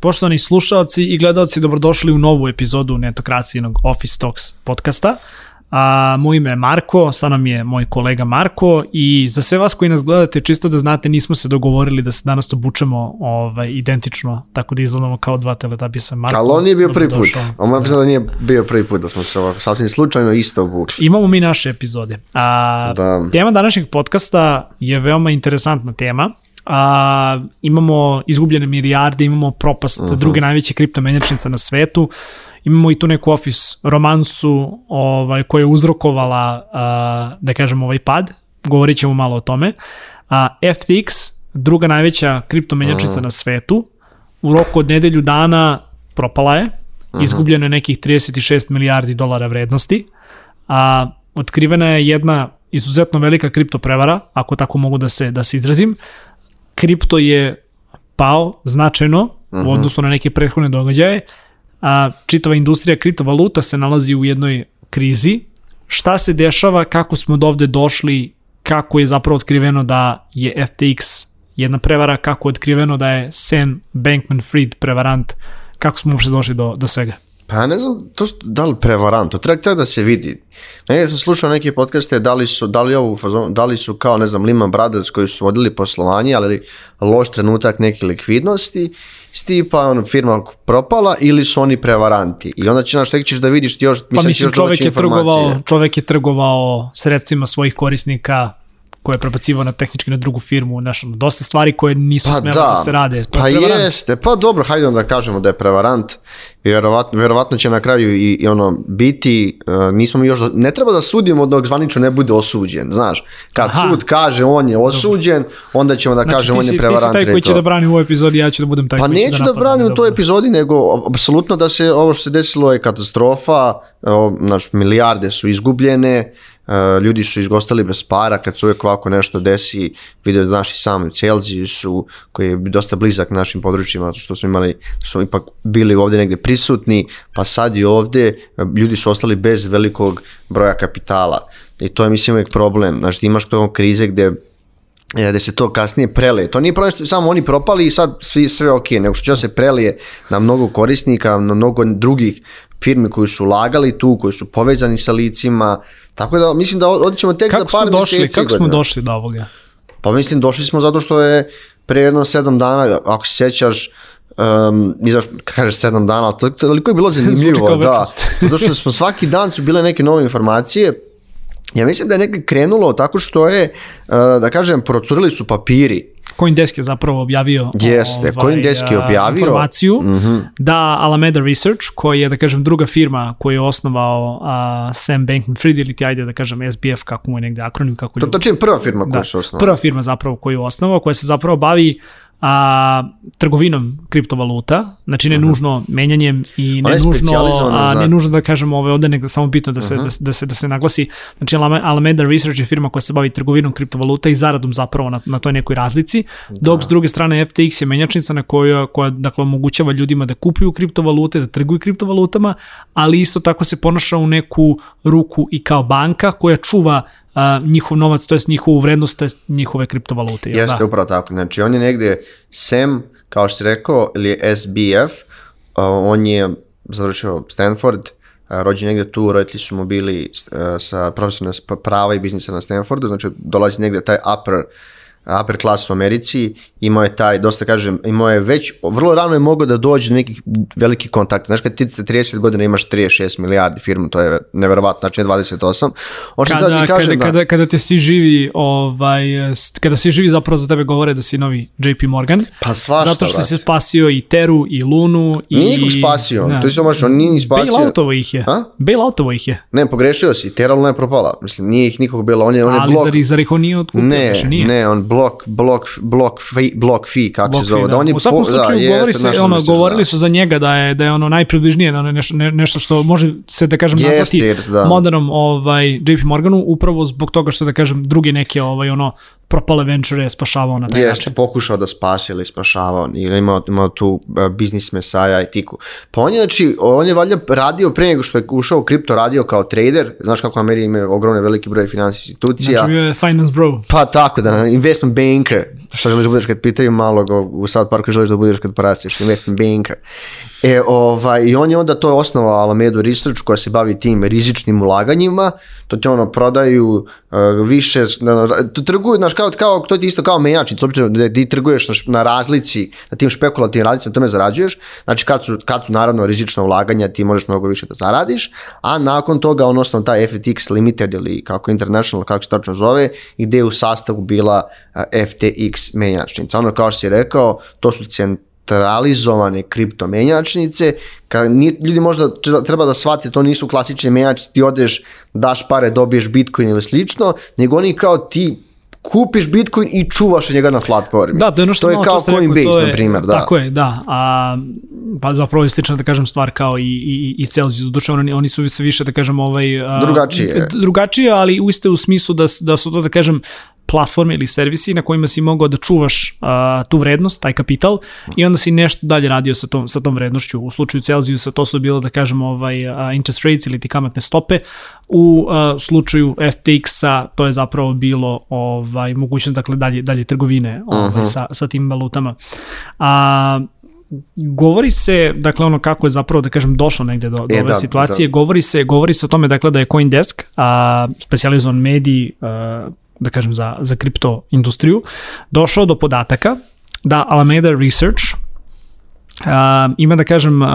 Poštovani slušalci i gledalci, dobrodošli u novu epizodu netokracijenog Office Talks podcasta. A, moj ime je Marko, sa nam je moj kolega Marko i za sve vas koji nas gledate, čisto da znate, nismo se dogovorili da se danas obučemo ovaj, identično, tako da izgledamo kao dva teletapisa. Marko, Ali on nije bio prvi put. On moram priznati da nije bio prvi put da smo se ovako sasvim slučajno isto obukli. Imamo mi naše epizode. A, Da. Tema današnjeg podcasta je veoma interesantna tema. A, imamo izgubljene milijarde, imamo propast uh -huh. druge najveće kriptomenjačnice na svetu, imamo i tu neku office romansu ovaj, koja je uzrokovala, a, da kažem, ovaj pad, govorit ćemo malo o tome. A, FTX, druga najveća kriptomenjačnica uh -huh. na svetu, u roku od nedelju dana propala je, izgubljeno je nekih 36 milijardi dolara vrednosti, a otkrivena je jedna izuzetno velika kripto prevara, ako tako mogu da se da se izrazim. Kripto je pao značajno uh -huh. u odnosu na neke prethodne događaje. A čitava industrija kriptovaluta se nalazi u jednoj krizi. Šta se dešava, kako smo do ovde došli, kako je zapravo otkriveno da je FTX jedna prevara, kako je otkriveno da je Sam Bankman-Fried prevarant, kako smo uopšte došli do, do svega. Pa ja ne znam to, da li prevarant, to treba, treba da se vidi. Ne, sam slušao neke podcaste da li su, da li ovu da li su kao, ne znam, Lehman Brothers koji su vodili poslovanje, ali loš trenutak neke likvidnosti, s tipa ono, firma propala ili su oni prevaranti. I onda će, znaš, tek ćeš da vidiš ti još, mislim, Pa mislim, još čovek je, trgovao, čovek je trgovao sredstvima svojih korisnika koje je prebacivo na tehnički na drugu firmu, znaš, dosta stvari koje nisu Pa smele da, da se rade. To pa je prevarant. jeste, pa dobro, hajde onda da kažemo da je prevarant. Vjerovatno, vjerovatno će na kraju i, i ono biti, uh, nismo mi još, ne treba da sudimo dok zvanično ne bude osuđen, znaš. Kad Aha. sud kaže on je osuđen, onda ćemo da Znači, kažemo on je ti si prevarant. taj koji će da brani u ovoj epizodi, ja ću da budem taj Pa koji će neću da da branim u toj Dobro. epizodi, nego apsolutno da se ovo što se desilo je katastrofa, o, znaš, milijarde su izgubljene, ljudi su izgostali bez para, kad se uvijek ovako nešto desi, vidio znaš i sam Celsiusu, koji je dosta blizak našim područjima, što smo imali, smo ipak bili ovdje negdje prisutni, pa sad i ovdje e, ljudi su ostali bez velikog broja kapitala. I to je mislim uvijek problem. Znači imaš to krize gdje e, da se to kasnije prelije. To nije problem što samo oni propali i sad svi, sve ok, nego što će se prelije na mnogo korisnika, na mnogo drugih firmi koji su ulagali tu, koji su povezani sa licima, tako da mislim da ovdje ćemo tek Kako za par došli, mjeseci kako smo došli do ovoga? Pa mislim došli smo zato što je pre jedno sedam dana, ako se sjećaš, um, izaš, kažeš sedam dana, ali to, toliko je bilo zanimljivo, da, zato što smo svaki dan su bile neke nove informacije, ja mislim da je nekaj krenulo tako što je, uh, da kažem, procurili su papiri, Coindesk je zapravo objavio Jeste, Coindesk je a, objavio. informaciju Mhm. -hmm. da Alameda Research, koji je, da kažem, druga firma koju je osnovao a, Sam Bankman-Fried ili ti ajde da kažem SBF, kako mu je negde akronim, kako to ljudi tačno je prva firma koju da, su osnovali. prva firma zapravo koju je osnovao, koja se zapravo bavi a, trgovinom kriptovaluta, znači ne nužno menjanjem i ne nužno, a, ne nužno da kažemo ove ovde, nego samo bitno da se, da, se- da, se, da se naglasi. Znači Alame- Alameda Research je firma koja se bavi trgovinom kriptovaluta i zaradom zapravo na, na toj nekoj razlici, dok s druge strane FTX je menjačnica na koja, koja dakle, omogućava ljudima da kupuju kriptovalute, da trguju kriptovalutama, ali isto tako se ponaša u neku ruku i kao banka koja čuva a, njihov novac, to jest njihovu vrednost, to jest njihove kriptovalute. jel Jeste da? upravo tako. Znači on je negdje SEM, kao što si rekao, ili je SBF, uh, on je završio Stanford, uh, rođen negdje tu, roditelji su mu bili uh, sa profesorima s- prava i biznisa na Stanfordu, znači dolazi negdje taj upper upper class u Americi, imao je taj, dosta kažem, imao je već, vrlo rano je mogao da dođe do nekih velikih kontakta. Znaš, kad ti sa 30 godina imaš 36 milijardi firmu, to je neverovatno, znači ne 28. On što kada, ti kažem, kada, da, kada, kada te svi živi ovaj kada svi živi zapravo za tebe govore da si novi JP Morgan pa svašta, zato što si brate. se spasio i Teru i Lunu i Nije nikog spasio, to isto možeš, on nije ni spasio. Bailoutovo ih je A? Bailoutovo ih je Ne, pogrešio si, Terra Luna je propala. Mislim, nije ih nikog bilo, on je, on je ali blok... zar, ih- zar ih on nije otkupio Ne, Više nije. ne, on blok, blok, blok, fee, blok fee, kako Block se zove. fee, Da, on je U svakom po- slučaju da, govori se, što ono, misliš, govorili da. su za njega da je da je ono najpribližnije da ono nešto ne, nešto što može se da kažem Jeste, nazvati jer, da. modernom ovaj JP Morganu upravo zbog toga što da kažem druge neke ovaj ono propale venture je spašavao na taj Jeste, način. pokušao da spasi ili spašavao, ili imao, imao tu uh, biznis mesaja i tiku. Pa on je, znači, on je valjda radio pre nego što je ušao u kripto, radio kao trader, znaš kako Amerika ima ogromne veliki broj finansijskih institucija. Znači bio je finance bro. Pa tako da, investment banker, šta želiš da budeš kad pitaju malog u South Parku želiš da budeš kad porasteš, investment banker. E, ovaj, I on je onda to osnovao Alameda Research koja se bavi tim rizičnim ulaganjima, to ti ono prodaju uh, više, to trguju, znaš, kao, kao, to ti isto kao menjačnic, uopće da ti trguješ na, na razlici, na tim špekulativnim razlicama, tome zarađuješ, znači kad su, kad su naravno rizična ulaganja ti možeš mnogo više da zaradiš, a nakon toga on osnovno taj FTX Limited ili kako International, kako se tačno zove, gde je u sastavu bila uh, FTX menjačnica. Ono kao što si rekao, to su centralizovane kriptomenjačnice, kad ni, ljudi možda treba da shvate, to nisu klasične menjačnice, ti odeš, daš pare, dobiješ Bitcoin ili slično, nego oni kao ti kupiš Bitcoin i čuvaš njega na flatformi. Da, to je ono što to je kao Coinbase, na primjer, da. Tako je, da. A, pa zapravo je slična, da kažem, stvar kao i, i, i Celsius. Doduše, oni, oni su sve više, da kažem, ovaj... a, Drugačije. Drugačije, ali uiste u smislu da, da su to, da kažem, platforme ili servisi na kojima si mogao da čuvaš a, tu vrednost, taj kapital i onda si nešto dalje radio sa tom, sa tom vrednošću. U slučaju Celsiusa to su bilo da kažem ovaj a, interest rates ili ti kamatne stope. U a, slučaju FTX-a to je zapravo bilo ovaj mogućnost dakle dalje dalje trgovine ovaj, sa, sa tim valutama. A govori se, dakle ono kako je zapravo da kažem došlo negde do, do E, ove da, situacije, govori se govori se o tome dakle da je CoinDesk, a specijalizovan medij a, da kažem za za kripto industriju, došao do podataka da Alameda Research Uh, ima da kažem, uh,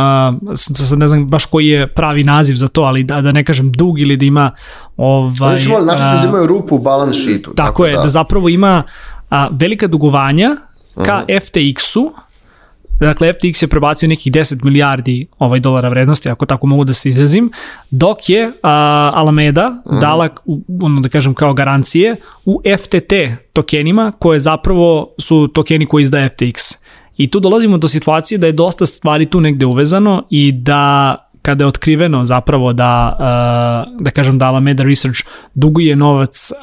sad ne znam baš koji je pravi naziv za to, ali da, da ne kažem dug ili da ima ovaj, Oni su znači da imaju rupu u balance sheetu. tako je, da. zapravo ima a, velika dugovanja ka FTX-u, Dakle, FTX je prebacio nekih 10 milijardi ovaj dolara vrednosti, ako tako mogu da se izrazim, dok je a, Alameda dala, u- ono da kažem kao garancije, u FTT tokenima, koje zapravo su tokeni koji izdaje FTX. I tu dolazimo do situacije da je dosta stvari tu negde uvezano i da kada je otkriveno zapravo da, uh, da kažem da Alameda Research duguje novac uh,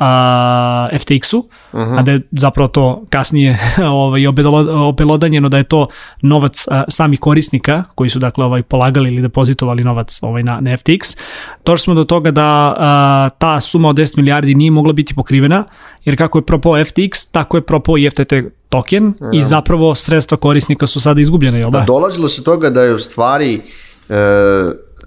FTX-u, a da je zapravo to kasnije ovaj, obelo- obelodanjeno da je to novac samih korisnika koji su dakle ovaj polagali ili depozitovali novac ovaj na, na FTX. Došli smo do toga da ta suma od 10 milijardi nije mogla biti pokrivena, jer kako je propao FTX, tako je propao i FTT token i zapravo sredstva korisnika su sada izgubljene, jel da? Da, dolazilo se toga da je u stvari e,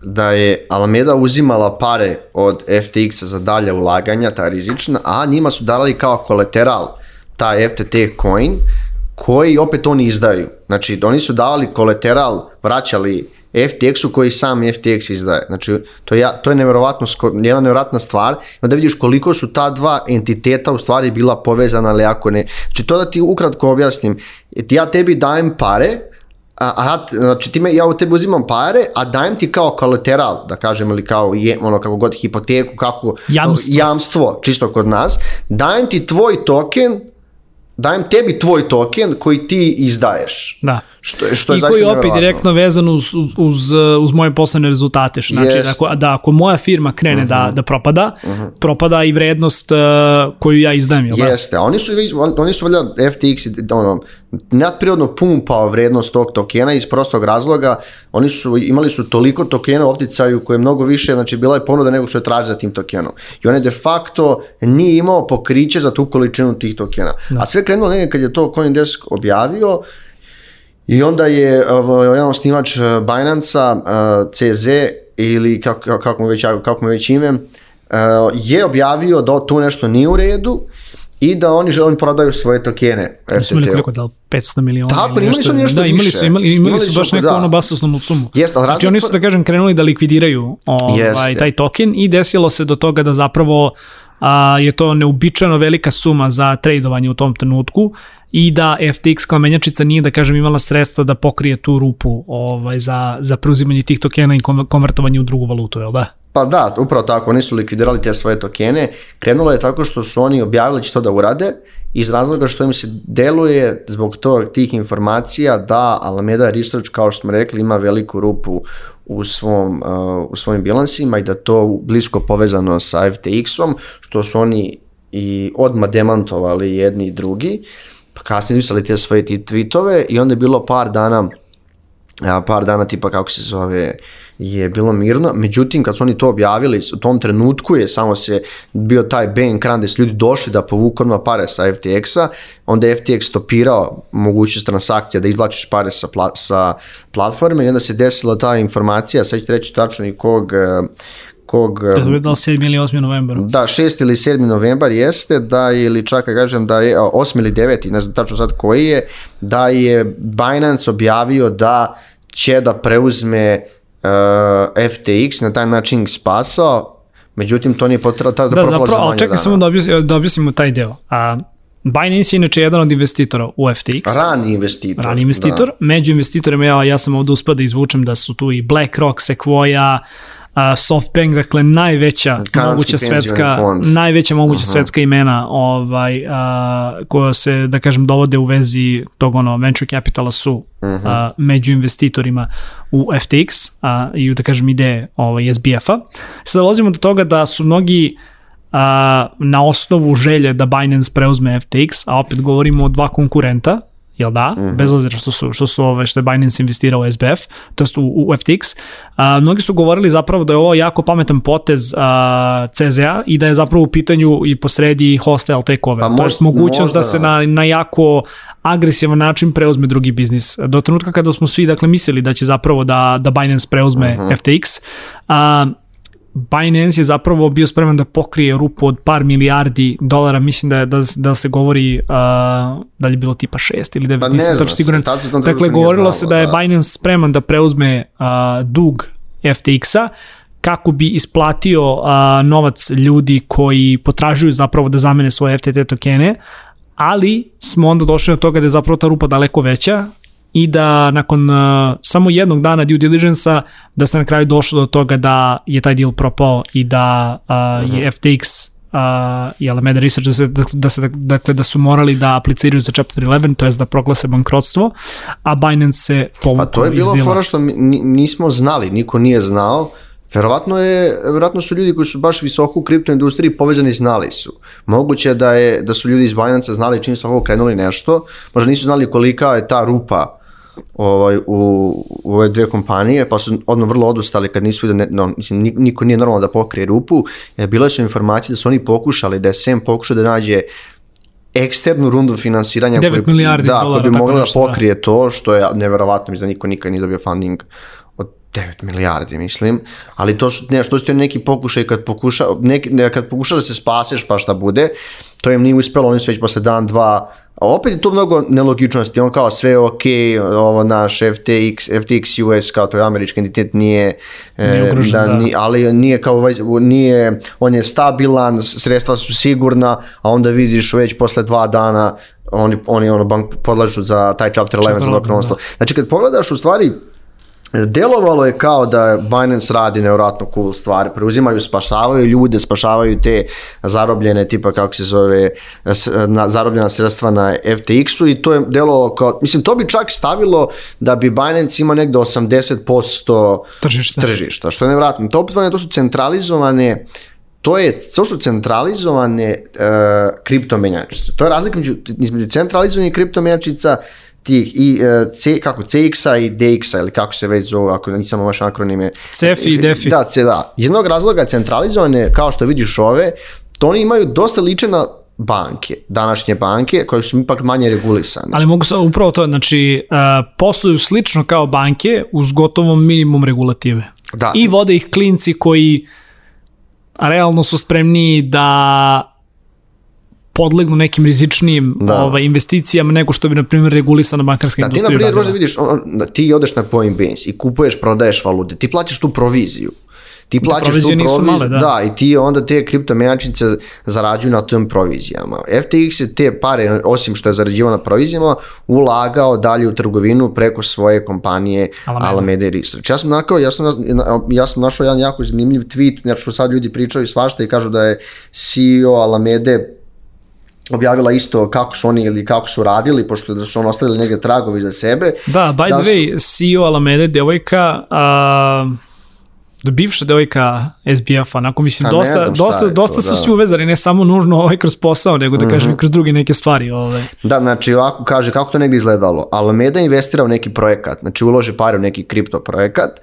da je Alameda uzimala pare od FTX-a za dalje ulaganja, ta rizična, a njima su dali kao kolateral taj FTT coin, koji opet oni izdaju. Znači, oni su davali kolateral, vraćali FTX-u koji sam FTX izdaje. Znači, to je, to je nevjerovatno, jedna nevjerovatna stvar. Onda vidiš koliko su ta dva entiteta u stvari bila povezana, ali ako ne. Znači, to da ti ukratko objasnim. Ja tebi dajem pare, a, a ja, znači ti me, ja u tebi uzimam pare, a dajem ti kao kolateral, da kažem, ili kao je, ono, kako god, hipoteku, kako, Jamstvo. jamstvo, čisto kod nas, dajem ti tvoj token, dajem tebi tvoj token koji ti izdaješ. Da. Što, je- što je I koji je opet nevjerovatno. direktno vezan uz, uz, uz, uz moje poslovne rezultate. Znači, Jest. da ako, da ako moja firma krene da, da propada, propada i vrednost uh, koju ja izdajem, jel da? Jeste, a oni su, on- oni su valjda FTX ono, nadprirodno pumpao vrednost tog tokena iz prostog razloga, oni su imali su toliko tokena u opticaju koje je mnogo više, znači bila je ponuda nego što je traži za tim tokenom. I on je de facto nije imao pokriće za tu količinu tih tokena. A sve krenulo negdje kad je to Coindesk objavio i onda je jedan osnivač eh, Binance-a, eh, CZ ili kako, kako, mu već, kako mu već ime, eh, je objavio da tu nešto nije u redu i da oni žele prodaju svoje tokene Su imali koliko da li, 500 miliona Tako, imali su nešto da, imali su, imali, imali, Imali su baš neku da. ono basosnu sumu. Jeste, ali Znači oni su, da kažem, krenuli da likvidiraju ovaj, taj token i desilo se do toga da zapravo a, je to neuobičajeno velika suma za tradovanje u tom trenutku i da FTX kao menjačica nije, da kažem, imala sredstva da pokrije tu rupu ovaj, za, za preuzimanje tih tokena i konvertovanje u drugu valutu, jel da? Pa da, upravo tako, oni su likvidirali te svoje tokene. Krenulo je tako što su oni objavili da će to da urade iz razloga što im se deluje zbog to, tih informacija da Alameda Research, kao što smo rekli, ima veliku rupu u, svom, uh, u svojim bilansima i da to blisko povezano sa FTX-om, što su oni i odmah demantovali jedni i drugi, pa kasnije izvisali te svoje tweetove i onda je bilo par dana par dana tipa kako se zove je bilo mirno, međutim kad su oni to objavili u tom trenutku je samo se bio taj bank run gde su ljudi došli da povuku odmah pare sa FTX-a, onda je FTX stopirao mogućnost transakcija da izvlačiš pare sa, pla, sa platforme i onda se desila ta informacija, sad ću reći tačno i kog kog... Da je da li 7. ili 8. novembar? Da, 6. ili 7. novembar jeste, da ili čak ja kažem da je 8. ili 9. ne znam tačno sad koji je, da je Binance objavio da će da preuzme uh, FTX, na taj način ih spasao, međutim to nije potrebno tada da, da zapravo, ali čekaj samo da, objasnimo, da objasnimo taj deo. A, Binance je inače jedan od investitora u FTX. Rani investitor. Rani investitor. Da. Među investitorima ja, ja sam ovde uspio da izvučem da su tu i BlackRock, Sequoia, uh, SoftBank, dakle najveća Kanadski moguća svetska fond. najveća moguća uh -huh. svetska imena ovaj uh, koja se da kažem dovode u vezi tog ono venture capitala su uh -huh. uh, među investitorima u FTX uh, i da kažem ideje ovaj SBF-a. Sada dolazimo do toga da su mnogi uh, na osnovu želje da Binance preuzme FTX, a opet govorimo o dva konkurenta, jel da, mm -hmm. bez obzira što su, što su ove, što je Binance investirao u SBF, to jest u, u FTX, a, mnogi su govorili zapravo da je ovo jako pametan potez a, CZA i da je zapravo u pitanju i posredi hostile takeover, pa to jest mogućnost da možda, da se na, na jako agresivan način preuzme drugi biznis. Do trenutka kada smo svi dakle mislili da će zapravo da da Binance preuzme uh -huh. FTX, a, Binance je zapravo bio spreman da pokrije rupu od par milijardi dolara, mislim da, je, da, da se govori uh, da li je bilo tipa 6 ili 9, pa nisam tačno siguran. Dakle, govorilo se da je da. Binance spreman da preuzme uh, dug FTX-a, kako bi isplatio uh, novac ljudi koji potražuju zapravo da zamene svoje FTT tokene, ali smo onda došli do toga da je zapravo ta rupa daleko veća, i da nakon uh, samo jednog dana due diligence-a da se na kraju došlo do toga da je taj deal propao i da uh, uh -huh. je FTX uh, i Alameda Research da se, da, se, dakle, da su morali da apliciraju za Chapter 11, to je da proglase bankrotstvo, a Binance se povukao Pa to je bilo fora što mi nismo znali, niko nije znao, Verovatno, je, verovatno su ljudi koji su baš visoko u kriptoindustriji povezani znali su. Moguće da, je, da su ljudi iz Binance znali čim su ovo krenuli nešto, možda nisu znali kolika je ta rupa ovaj, u, u ove dve kompanije, pa su odmah vrlo odustali kad nisu vidio, no, mislim, niko nije normalno da pokrije rupu, e, bile su informacije da su oni pokušali, da je SEM pokušao da nađe eksternu rundu finansiranja 9 koji, milijardi da, dolara, koji bi mogla da pokrije da. to, što je neverovatno, mislim da niko nikad nije dobio funding od 9 milijardi, mislim, ali to su, ne, što su neki pokušaj kad pokuša, neki, ne, kad pokuša da se spaseš pa šta bude, to im nije uspelo, oni su već posle dan, dva A opet je tu mnogo nelogičnosti, on kao sve ok, ovo naš FTX, FTX US kao to je američki entitet nije, e, nije ugrožen, da, da. Ni, ali nije kao nije, on je stabilan, sredstva su sigurna, a onda vidiš već posle dva dana oni, oni ono bank podlažu za taj chapter 11 za. Da. Znači kad pogledaš u stvari Delovalo je kao da Binance radi nevjerojatno cool stvari, preuzimaju, spašavaju ljude, spašavaju te zarobljene, tipa kako se zove, na, zarobljena sredstva na FTX-u i to je delovalo kao, mislim, to bi čak stavilo da bi Binance imao negde 80% tržišta, tržišta što je nevjerojatno. To opet to su centralizovane to je, to su centralizovane uh, kriptomenjačice. To je razlika među, između centralizovanih kriptomenjačica tih i uh, C, kako CX-a i DX-a ili kako se već zove, ako nisam baš akronime. CEFI i DEFI. Da, C, da. Jednog razloga centralizovane, kao što vidiš ove, to oni imaju dosta liče na banke, današnje banke, koje su ipak manje regulisane. Ali mogu se upravo to, znači, uh, posluju slično kao banke uz gotovom minimum regulative. Da. I vode ih klinci koji realno su spremni da podlegnu nekim rizičnijim da. ovaj, investicijama nego što bi, na primjer, regulisana bankarska da, industrija. Da, ti, na primjer, možda vidiš, on, da ti odeš na Coinbase i kupuješ, prodaješ valute, ti plaćaš tu proviziju. Ti da, plaćaš tu proviziju, male, da. da, i ti onda te kriptomenjačice zarađuju na tim provizijama. FTX je te pare, osim što je zarađivao na provizijama, ulagao dalje u trgovinu preko svoje kompanije Alameda, Alameda Research. Ja sam, nakao, ja, sam, ja sam našao jedan jako zanimljiv tweet, znači što sad ljudi pričaju svašta i kažu da je CEO Alamede objavila isto kako su oni ili kako su radili, pošto da su on ostavili neke tragovi za sebe. Da, by da the way, su... CEO Alameda devojka, a, da bivša devojka SBF-a, onako mislim, A ne dosta, dosta, je dosta to, su da. Svi uvezani, ne samo nužno ovaj kroz posao, nego da kažem i kroz druge neke stvari. Ovaj. Da, znači ovako kaže kako to negdje izgledalo. Alameda investira u neki projekat, znači uloži pare u neki kripto projekat.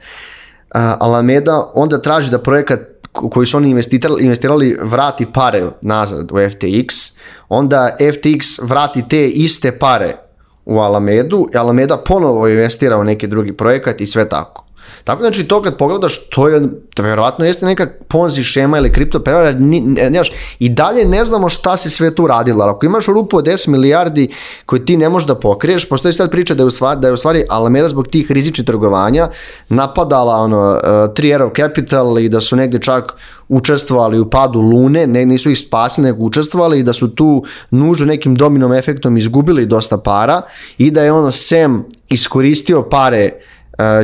Alameda onda traži da projekat ko- koji su oni investirali, investirali vrati pare nazad u FTX, onda FTX vrati te iste pare u Alamedu Alameda ponovo investira u neki drugi projekat i sve tako. Tako znači to kad pogledaš, to je, to vjerovatno jeste neka ponzi šema ili kripto prevara, ni, ne, nemaš, i dalje ne znamo šta se sve tu radilo, ako imaš rupu od 10 milijardi koju ti ne možeš da pokriješ, postoji sad priča da je u stvari, da je u stvari Alameda zbog tih rizičnih trgovanja napadala ono, uh, Three Arrow Capital i da su negdje čak učestvovali u padu Lune, ne, nisu ih spasili, nego učestvovali i da su tu nužno nekim dominom efektom izgubili dosta para i da je ono Sem iskoristio pare e,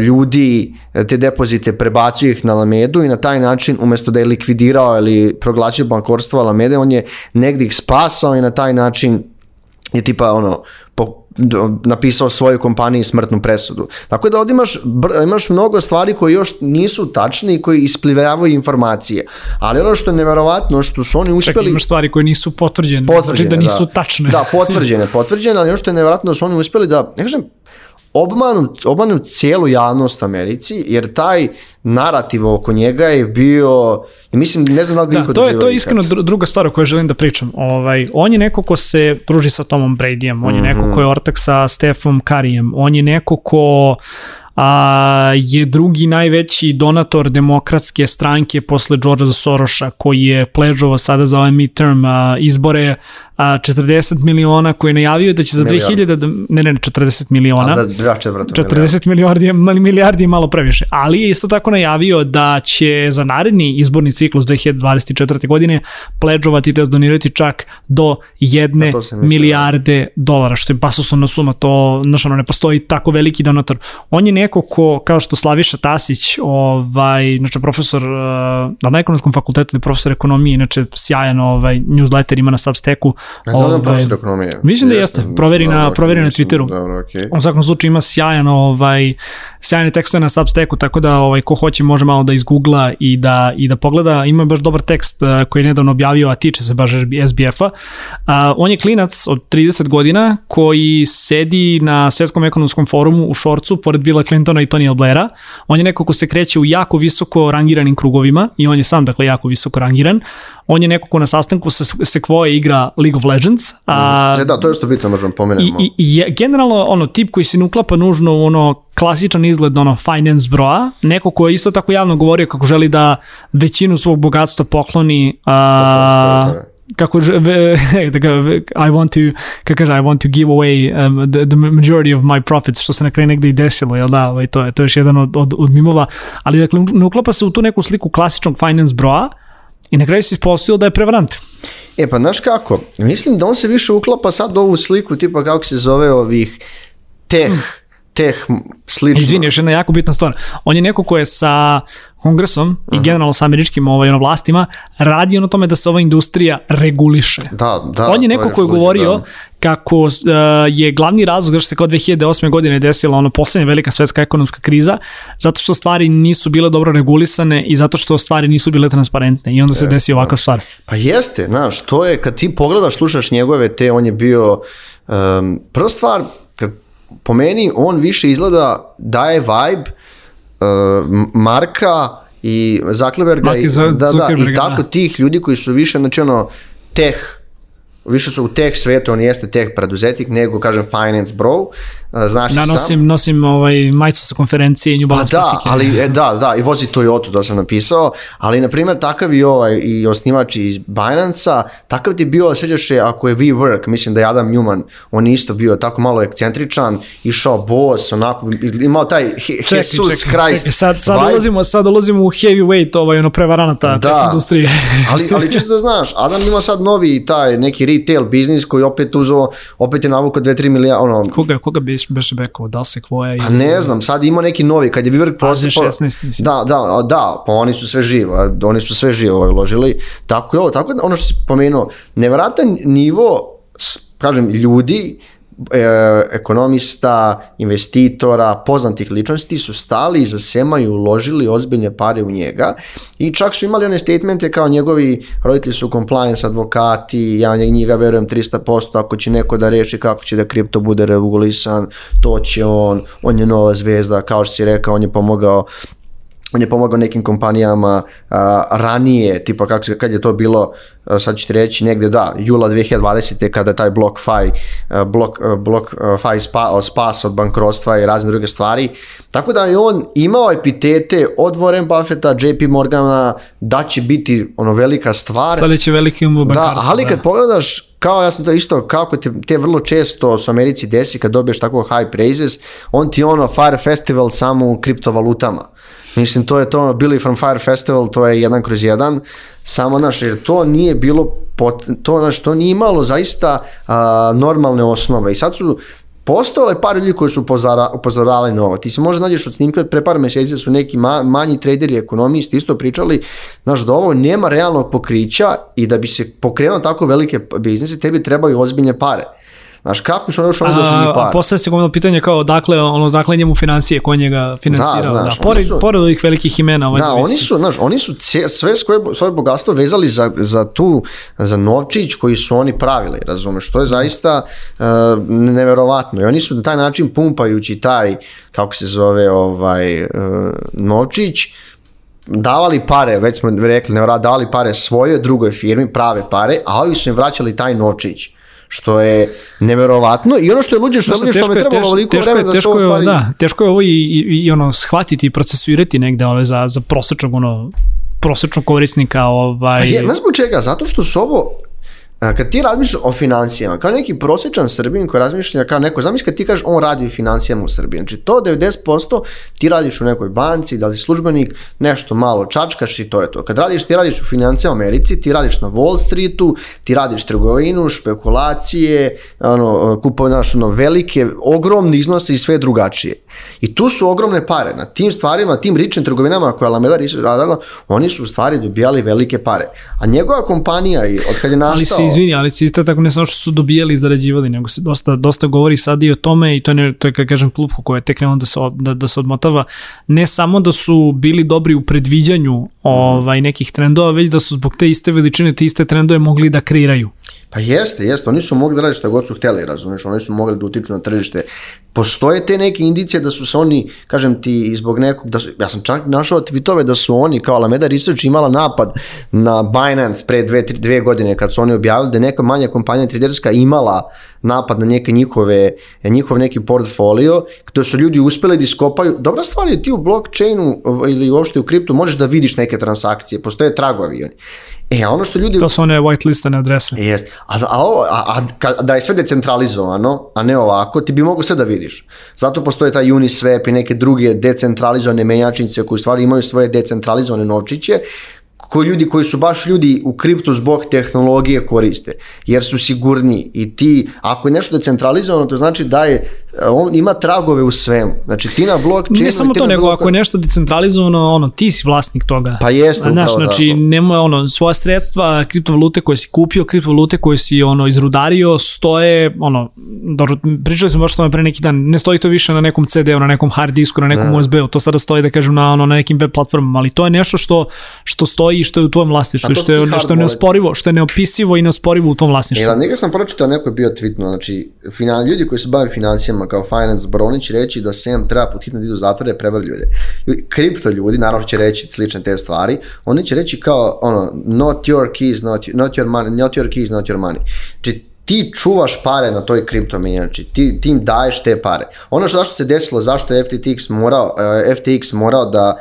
ljudi e, te depozite prebacio ih na Alamedu i na taj način umjesto da je likvidirao ili proglasio bankorstvo Alamede, on je negdje ih spasao i na taj način je tipa ono po, do- napisao svojoj kompaniji smrtnu presudu. Tako da ovdje imaš, br- imaš mnogo stvari koje još nisu tačne i koji isplivavaju informacije. Ali ono što je neverovatno što su oni Čekaj, uspjeli imaš stvari koje nisu potvrđene, potvrđene, znači da nisu tačne. Da, potvrđene, potvrđene, ali ono što je nevjerojatno da su oni uspjeli da, ne kažem, obmanu, obmanu cijelu javnost Americi, jer taj narativ oko njega je bio, i mislim, ne znam da li Da, niko to je, to je iskreno dru- druga stvar o kojoj želim da pričam. Ovaj, on je neko ko se druži sa Tomom Bradyjem, on je neko Mhm. ko je ortak sa Stefom Karijem, on je neko ko a, je drugi najveći donator demokratske stranke posle Georgea Soroša, koji je pležovao sada za ove midterm a, izbore a, 40 miliona, koji je najavio da će za Milijardu. 2000, da, ne, ne, ne, 40 miliona. A za dva četvrta 40 milijardi, milijardi je malo previše, ali je isto tako najavio da će za naredni izborni ciklus 2024. godine pledžovati da donirati čak do jedne mislio, milijarde dolara, što je basoslovna suma, to znaš, ono, ne postoji tako veliki donator. On je neko ko, kao što Slaviša Tasić, ovaj, znači profesor uh, na ekonomskom fakultetu ili profesor ekonomije, inače sjajan ovaj, newsletter ima na Substacku. Ne znam da ovaj, profesor ekonomije. Mislim da jeste, proveri na- Dobro, proveri na Twitteru. Dobro, okej. U svakom slučaju ima sjajan ovaj sjajne tekstove na Substacku, tako da ovaj ko hoće može malo da izgoogla i da i da pogleda. Ima baš dobar tekst uh, koji je nedavno objavio, a tiče se baš SBF-a. Uh, on je klinac od 30 godina koji sedi na svjetskom ekonomskom forumu u Šorcu pored Billa Clintona i Tony Blaira. On je neko ko se kreće u jako visoko rangiranim krugovima i on je sam dakle jako visoko rangiran. On je neko ko na sastanku sa Sequoia igra League of Legends. A, E da, to je isto bitno, možemo pomenemo. i, i je generalno ono tip koji se ne uklapa nužno u ono klasičan izgled ono finance broa, neko ko je isto tako javno govorio kako želi da većinu svog bogatstva pokloni a, je. Kako I want to kako kaže I want to give away um, the, the majority of my profits što se na kraju negde i desilo jel da? Ovaj, to je to je još jedan od, od, od mimova. Ali dakle ne uklapa se u tu neku sliku klasičnog finance broa i na kraju se ispostavilo da je prevarant. E pa znaš kako, mislim da on se više uklapa sad u ovu sliku tipa kako se zove ovih teh, teh slično. Izvini, još jedna jako bitna stvar. On je neko ko je sa kongresom i generalno sa američkim ovaj, ono, vlastima radio na tome da se ova industrija reguliše. Da, da. On je neko ko je luđe, govorio da. kako uh, je glavni razlog zašto se kao 2008. godine desila ono poslednja velika svetska ekonomska kriza, zato što stvari nisu bile dobro regulisane i zato što stvari nisu bile transparentne i onda se desi ovakva stvar. Pa jeste, znaš, to je kad ti pogledaš, slušaš njegove te, on je bio, um, prva stvar, kad, po meni on više izgleda, daje vibe uh, Marka i Zuckerberga i, i da, da, i Zuckerberga, tako da. tih ljudi koji su više, znači ono, teh, više su u teh svetu, on jeste teh preduzetnik, nego, kažem, finance bro, znaš ti Ja sam. nosim, nosim ovaj, majicu sa konferencije i New Pa Balance da, patike. ali e, da, da, i vozi Toyota, to sam napisao, ali na primjer takav i ovaj i osnivač iz Binance-a, takav ti je bio, sjećaš se, ako je WeWork, mislim da je Adam Newman, on je isto bio tako malo ekscentričan, išao boss, onako, imao taj he, Čekaj, Jesus čekaj, Christ čekaj, sad, sad, vibe. ulazimo, sad ulazimo u heavyweight, ovaj, ono, prevaranata Da. industrije. ali, ali čisto da znaš, Adam ima sad novi taj neki retail biznis koji opet uzo, opet je navukao 2-3 milijarda, ono, koga, koga beše bekao, da se kvoja Pa ili... ne znam, sad ima neki novi, kad je Paze postao... 16, mislim. Da, da, da, pa oni su sve živo, oni su sve živo uložili. Tako je ovo, tako da ono što si pomenuo, nevratan nivo, kažem, ljudi, ekonomista, investitora, poznatih ličnosti su stali iza Sema i uložili ozbiljne pare u njega i čak su imali one statemente kao njegovi roditelji su compliance advokati, ja njega verujem 300%, ako će neko da reši kako će da kripto bude regulisan, to će on, on je nova zvezda, kao što si rekao, on je pomogao on je pomogao nekim kompanijama a, ranije, tipa kako, kad je to bilo, a, sad ću ti reći negde da, jula 2020. kada je taj BlockFi, a, Block, BlockFi spa, spas od bankrotstva i razne druge stvari. Tako da je on imao epitete od Warren Buffetta, JP Morgana, da će biti ono velika stvar. Sledeći veliki um Da, ali kad da. pogledaš kao ja sam to isto, kako te, te vrlo često u Americi desi kad dobiješ tako high praises, on ti ono Fire Festival samo u kriptovalutama. Mislim, to je to, Billy from Fire Festival, to je jedan kroz jedan, samo, znaš, jer to nije bilo, pot, to, znaš, to nije imalo zaista a, normalne osnove i sad su Postale par ljudi koji su upozora, upozorali na ovo. Ti se možda nađeš od snimka, pre par meseci su neki ma, manji traderi, ekonomisti isto pričali, znaš, da ovo nema realnog pokrića i da bi se pokrenuo tako velike biznise, tebi trebaju ozbiljne pare. Znaš, kako su ono što ono došli par? Postavlja se gomno pitanje kao, dakle, ono, dakle njemu financije, ko njega finansirao. Da, znaš, da. Pored, su, pored ovih velikih imena. Ovaj da, zavisi. oni su, znaš, oni su sve svoje, svoje bogatstvo vezali za, za tu, za novčić koji su oni pravili, razumeš, što je zaista uh, neverovatno. I oni su na taj način pumpajući taj, kako se zove, ovaj, uh, novčić, davali pare, već smo rekli, ne davali pare svoje drugoj firmi, prave pare, a ovi su im vraćali taj novčić što je neverovatno i ono što je luđe što, da, što me trebalo ovoliko vremena da se ovo stvari... Da, teško je ovo i, i, i ono shvatiti i procesuirati negde ove, za, za prosečnog ono prosečnog korisnika ovaj pa je, ne zbog čega, zato što su ovo kad ti razmišljaš o financijama, kao neki prosječan Srbin koji razmišlja kao neko, zamisli kad ti kažeš on radi u financijama u Srbiji, znači to 90% ti radiš u nekoj banci, da li službenik, nešto malo čačkaš i to je to. Kad radiš, ti radiš u financijama u Americi, ti radiš na Wall Streetu, ti radiš trgovinu, špekulacije, ono, kupovaš ono, velike, ogromne iznose i sve drugačije. I tu su ogromne pare. Na tim stvarima, tim ričnim trgovinama koje Alameda radila, oni su u stvari dobijali velike pare. A njegova kompanija, od kad je nastao izvini, ali se isto tako ne samo što su dobijali i zarađivali, nego se dosta, dosta govori sad i o tome i to je, to je kad kažem, klub koja je tek krenuo da se, da, da se odmotava, ne samo da su bili dobri u predviđanju ovaj, nekih trendova, već da su zbog te iste veličine, te iste trendove mogli da kreiraju. Pa jeste, jeste, oni su mogli da radi šta god su hteli, razumeš, oni su mogli da utiču na tržište. Postoje te neke indicije da su se oni, kažem ti, zbog nekog, da su, ja sam čak našao tweetove da su oni, kao Alameda Research imala napad na Binance pre dve, tri, dve godine kad su oni objavili da neka manja kompanija traderska imala napad na neke njihove, njihov neki portfolio, gde su ljudi uspeli da iskopaju. Dobra stvar je ti u blockchainu ili uopšte u kriptu možeš da vidiš neke transakcije, postoje tragovi. E, a ono što ljudi... To su one whitelistane adrese. Jest. A, a, a, a, da je sve decentralizovano, a ne ovako, ti bi mogo sve da vidiš. Zato postoje taj Uniswap i neke druge decentralizovane menjačnice koji stvari imaju svoje decentralizovane novčiće koji ljudi koji su baš ljudi u kriptu zbog tehnologije koriste, jer su sigurni i ti, ako je nešto decentralizovano, to znači da je on ima tragove u svemu. Znači ti na blockchainu... Ne samo to, nego ako je nešto decentralizovano, ono, ti si vlasnik toga. Pa jeste, Znaš, upravo znači, da. nema ono, svoja sredstva, kriptovalute koje si kupio, kriptovalute koje si ono, izrudario, stoje, ono, dobro, pričali smo baš o tome pre neki dan, ne stoji to više na nekom CD-u, na nekom hard disku, na nekom USB-u, to sada stoji, da kažem, na, ono, na nekim web platformama, ali to je nešto što, što stoji i što je u tvojom vlasništvu, što je, što je neosporivo, što je neopisivo i neosporivo u tom vlasništvu. E, da, njega sam pročitao, neko je bio tweetno, znači, finan, ljudi koji se bave financijama kao finance bronić reći da Sam treba pod hitno da idu zatvore prevar ljude. Kripto ljudi, naravno će reći slične te stvari, oni će reći kao, ono, not your keys, not, not your money, not your keys, not your money. Znači, ti čuvaš pare na toj kripto menjači, ti, ti im daješ te pare. Ono što zašto se desilo, zašto je FTX morao, eh, FTX morao da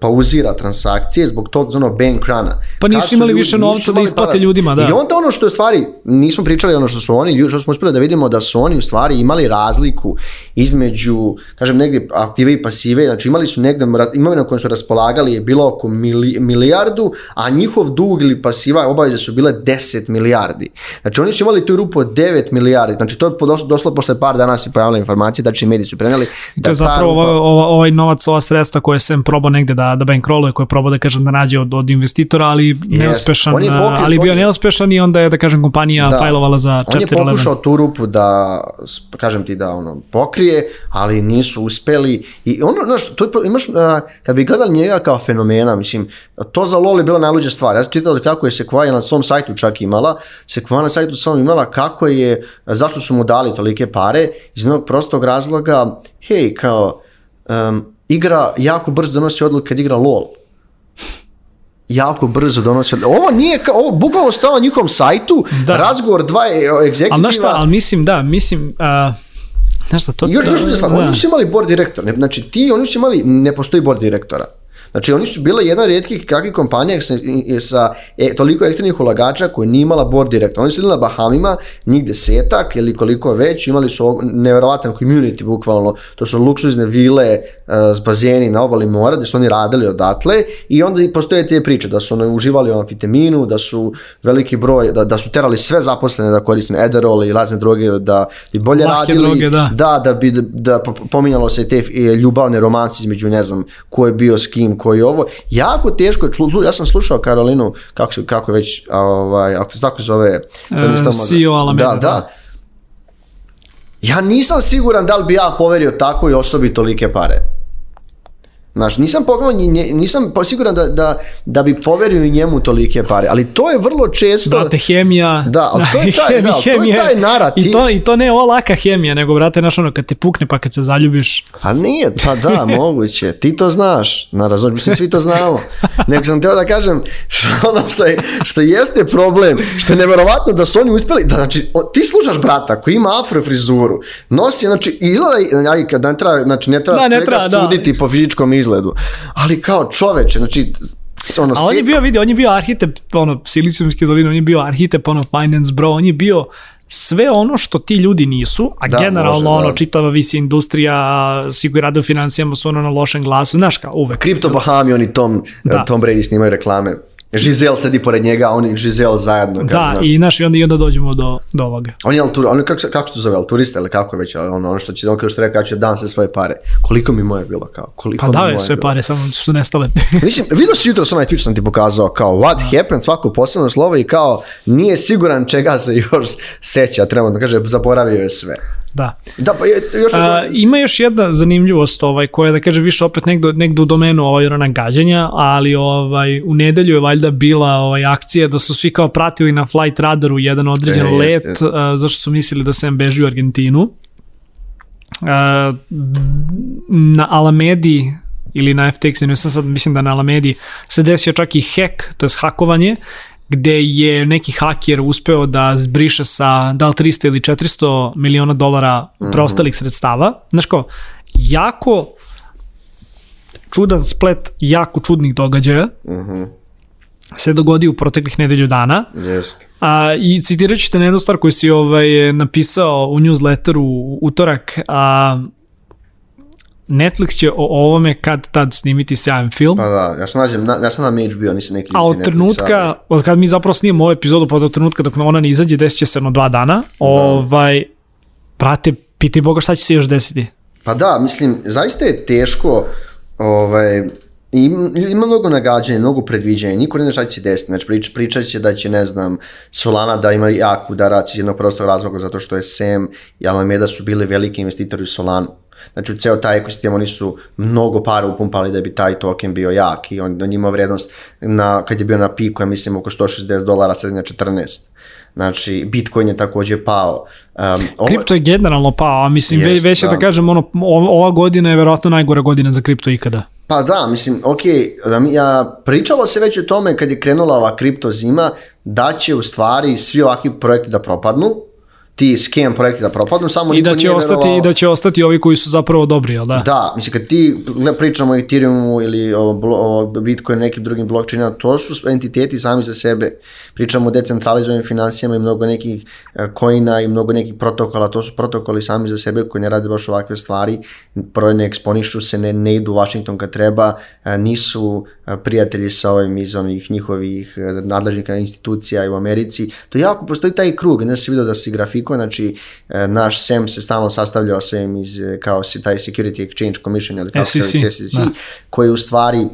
pauzira transakcije zbog tog ono bank runa. Pa nisu imali ljudi, više novca da isplate para. ljudima, da. I onda ono što je stvari, nismo pričali ono što su oni, što smo uspeli da vidimo da su oni u stvari imali razliku između, kažem negdje aktive i pasive, znači imali su negdje, imovina kojom su raspolagali je bilo oko mili, milijardu, a njihov dug ili pasiva obaveze su bile 10 milijardi. Znači oni su imali tu rupu od 9 milijardi, znači to je doslo posle par dana se pojavila informacija, da će mediji su preneli. Da to je zapravo rupa... ovaj, ovaj novac, ova sredstva koje sem probao negde da, da bankrolluje, koji je probao da kažem da nađe od, od investitora, ali neuspešan, On je pokrio- ali bio on je- neuspešan i onda je da kažem kompanija Da. fajlovala za On je Chapter 11. pokušao tu rupu da, kažem ti da ono, pokrije, ali nisu uspeli. I ono, znaš, tu imaš, a, kad bi gledali njega kao fenomena, mislim, to za LoL je bila najluđa stvar. Ja sam čitao kako je Sequoia na svom sajtu čak imala, Sequoia na sajtu svom imala kako je, zašto su mu dali tolike pare, iz jednog prostog razloga, hej, kao, um, igra jako brzo donosi odluke kad igra LoL jako brzo donosi. odluke. Ovo nije kao, ovo bukvalno stao na njihovom sajtu, Da. razgovor dva egzekutiva. Ali znaš šta, ali mislim, da, mislim, uh, znaš šta, to... Još, da, još stvar, da. oni su imali board direktor, znači ti, oni su imali, ne postoji board direktora. Znači oni su bile jedna od rijetkih kakvih kompanija sa, e, toliko eksternih ulagača koji nije imala board direktora. Oni su bili na Bahamima, njih desetak ili koliko već, imali su nevjerovatan community bukvalno, to su luksuzne vile e, s bazeni na obali mora gdje su oni radili odatle i onda i postoje te priče da su oni uživali u amfiteminu, da su veliki broj, da, da su terali sve zaposlene da koriste Adderall i razne droge da bi bolje Lake radili, droge, da. da, da bi, da po- pominjalo se te e, ljubavne romanci između ne znam ko je bio s kim, ko je ovo. Jako teško je, člu- ja sam slušao Karolinu, kako, se, kako već, ovaj, ako se tako zove, sad E, CEO Alameda, da, da. da. Ja nisam siguran da li bi ja poverio takvoj osobi tolike pare. Znaš, nisam pogledao, nisam siguran da, da, da bi poverio njemu tolike pare, ali to je vrlo često... Brate, hemija. Da, ali to je taj- da, ali to je taj narativ. I to, I to ne ova laka hemija, nego, brate, znaš ono, kad te pukne pa kad se zaljubiš. A nije, pa da, moguće. Ti to znaš, na razum, mislim, svi to znamo. Nego sam teo da kažem, što ono što, je, što jeste problem, što je neverovatno da su oni uspjeli, da, znači, o- ti slušaš brata koji ima afro frizuru, nosi, znači, izgleda, kad ne treba, znači, ne treba Da, ne treba, da. suditi po fizičkom izgledu, ali kao čoveče, znači, ono, A on je bio, vidi, on je bio arhitekt, ono, Silicijumske doline, on je bio arhitekt, ono, finance bro, on je bio sve ono što ti ljudi nisu, a Da, generalno može, ono, da. čitava visi industrija, svi koji rade u financijama su ono na lošem glasu, znaš kao, uvek. Kripto Bahami, oni Tom, Da. Tom Brady snimaju reklame. Giselle sedi pored njega, a oni i Giselle zajedno. Da, i, znaš, i onda, i onda dođemo do, do ovoga. On je altur, on je, kako, kako se to zove, alturista ili kako je već, ono, ono što će, on kao što je rekao, ja ću dan sve svoje pare. Koliko mi moje bilo, kao, koliko Pa mi dao moje je sve bilo? pare, samo su nestale. Mislim, vidio si jutro onaj što sam ti pokazao, kao what happened, svako posebno slovo i kao nije siguran čega se još seća, treba da kaže, zaboravio je sve. da. Da, pa je, još A, ima još jedna zanimljivost ovaj, koja da kaže više opet negde, negde u domenu ovaj, ona gađanja, ali ovaj, u nedelju je valjda bila ovaj, akcija da su svi kao pratili na flight radaru jedan određen E, let, jeste, jeste. a, zašto su mislili da se beži u Argentinu. A, na Alamedi ili na FTX, ne sam sad mislim da na Alamedi se desio čak i hack, to je hakovanje, gde je neki haker uspeo da zbriše sa da li 300 ili 400 miliona dolara preostalih sredstava. Znaš kao, jako čudan splet jako čudnih događaja Mhm, se dogodio u proteklih nedelju dana. Jeste. A, I citirat ću te na jednu stvar koju si ovaj, napisao u newsletteru u utorak. A, Netflix će o ovome kad tad snimiti sjajan film. Pa da, ja sam nađem, na, ja sam na HBO, nisam neki A od trenutka, ali- od kad mi zapravo snimamo ovu epizodu, pa od trenutka dok ona ne izađe, desit će se jedno dva dana. Ovaj, brate, pitaj Boga šta će se još desiti. Pa da, mislim, zaista je teško, ovaj, im- ima mnogo nagađanja, mnogo predviđanja, niko ne zna šta će se desiti, znači prič, pričat će da će, ne znam, Solana da ima jak udarac iz jednog prostog razloga zato što je Sam i Alameda su bili veliki investitori u Solanu. Znači u ceo taj ekosistem oni su mnogo para upumpali da bi taj token bio jak i on, on ima vrednost na, kad je bio na piku, ja mislim oko 160 dolara, sad je na 14. Znači, Bitcoin je takođe pao. Um, ovo- Kripto je generalno pao, a mislim, Jest, već da. da. kažem, ono, ova godina je verovatno najgora godina za kripto ikada. Pa da, mislim, ok, da ja, pričalo se već o tome kad je krenula ova kripto zima, da će u stvari svi ovakvi projekti da propadnu, ti scam projekti da propadnu, samo I da će, ostati, verovao- I da će ostati ovi koji su zapravo dobri, jel da? Da, mislim, kad ti pričamo o Ethereumu ili o, o Bitcoinu nekim drugim blockchainima, to su entiteti sami za sebe. Pričamo o decentralizovanim financijama i mnogo nekih e, coina i mnogo nekih protokola, to su protokoli sami za sebe koji ne rade baš ovakve stvari, prvo ne eksponišu se, ne, ne idu u Washington kad treba, e, nisu e, prijatelji sa ovim iz onih njihovih nadležnih institucija u Americi. To jako postoji taj krug, ne se vidio da se grafikuje, znači e, naš SEM se stalno sastavljao sve iz, e, kao si taj Security Exchange Commission ili se SEC, zove, SEC, da. koji u stvari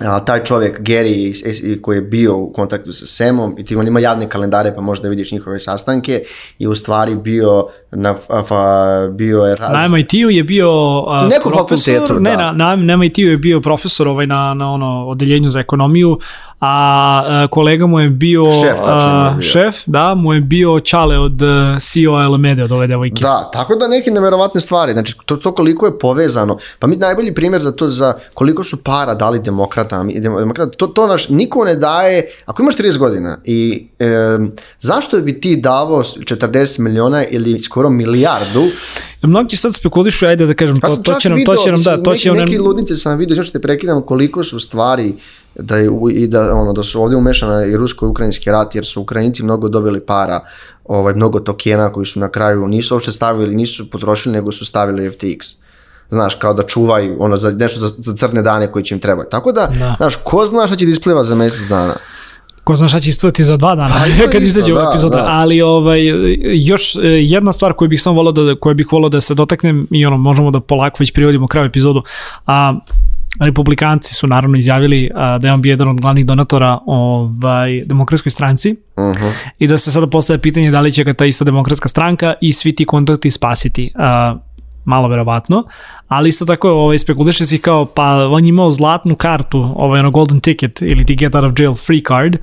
a, taj čovjek Gary koji je bio u kontaktu sa Semom i ti on ima javne kalendare pa možda vidiš njihove sastanke i u stvari bio na, fa, bio je raz... Na MIT-u je bio uh, Nekom profesor, fakultetu, ne, da. na, na, na MIT-u je bio profesor ovaj na, na ono odeljenju za ekonomiju, a uh, kolega mu je bio, Šef, uh, bio. šef, da, mu je bio Čale od uh, CEO Alamede od ove devojke. Da, tako da neke neverovatne stvari, znači to, to koliko je povezano, pa mi najbolji primjer za to za koliko su para dali demokratama, i demo- demokrata, to, to naš, niko ne daje, ako imaš 30 godina i e, zašto bi ti davao 40 miliona ili skoro milijardu, Mnogi sad spekulišu, ajde da kažem, pa to, to će nam, video, to će nam, da, to neki, će nam, neki ludnice sam vidio, znači te prekidam koliko su stvari da je, i da, ono, da su ovdje umešana i rusko-ukrajinski rat, jer su Ukrajinci mnogo dobili para, ovaj, mnogo tokena koji su na kraju nisu uopšte stavili, nisu potrošili, nego su stavili FTX. Znaš, kao da čuvaju ono, za, nešto za, za crne dane koji će im trebati. Tako da, Da. znaš, ko zna šta će da ispliva za mjesec dana. ko zna šta će isplati za dva dana Pa kad izađe ova da, epizoda, da. ali ovaj, još e, jedna stvar koju bih sam volao da, koju bih volao da se dotaknem i ono, možemo da polako već privodimo kraju epizodu, a Republikanci su naravno izjavili a, da je on bio jedan od glavnih donatora ovaj, demokratskoj stranci Uh i da se sada postaje pitanje da li će ga ta ista demokratska stranka i svi ti kontakti spasiti. A, malo verovatno, ali isto tako ovaj, spekuliše se kao pa on je imao zlatnu kartu, ovaj ono golden ticket ili ti get out of jail free card,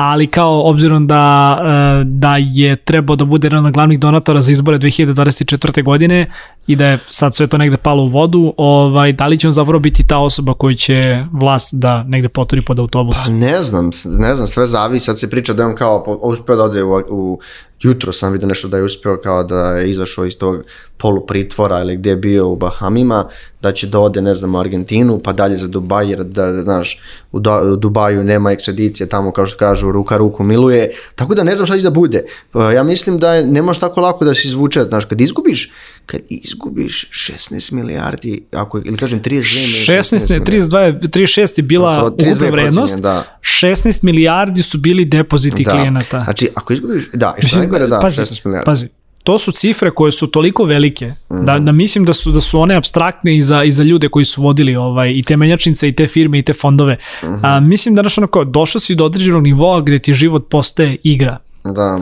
ali kao obzirom da, e, da je trebao da bude jedan od glavnih donatora za izbore 2024. godine i da je sad sve to negde palo u vodu, ovaj, da li će on zapravo biti ta osoba koju će vlast da negde poturi pod autobus? Pa ne znam, ne znam, sve zavisi, sad se priča da on kao uspeo da ode u, u jutro sam vidio nešto da je uspeo kao da je izašao iz tog polupritvora ili gdje je bio u Bahamima, da će da ode, ne znam, u Argentinu, pa dalje za Dubaj, jer da, da, znaš, u, da, u Dubaju nema ekstradicije, tamo kao što kažu, ruka ruku miluje, tako da ne znam šta će da bude. Pa Ja mislim da je, ne može tako lako da se izvuče, znaš, kad izgubiš, kad izgubiš 16 milijardi, ako, ili kažem 32 ili 16, ne, milijardi. 32, 36 je bila Zapravo, 32 ukupna vrednost, da. 16 milijardi su bili depoziti klijenata. Znači, ako izgubiš, da, i što najgore, da, pazi, 16 milijardi. Pazi, to su cifre koje su toliko velike da, Mhm. da mislim da su da su one abstraktne i za, i za ljude koji su vodili ovaj i te menjačnice i te firme i te fondove. Mhm. A, mislim da znaš onako došao si do određenog nivoa gde ti život postaje igra Da,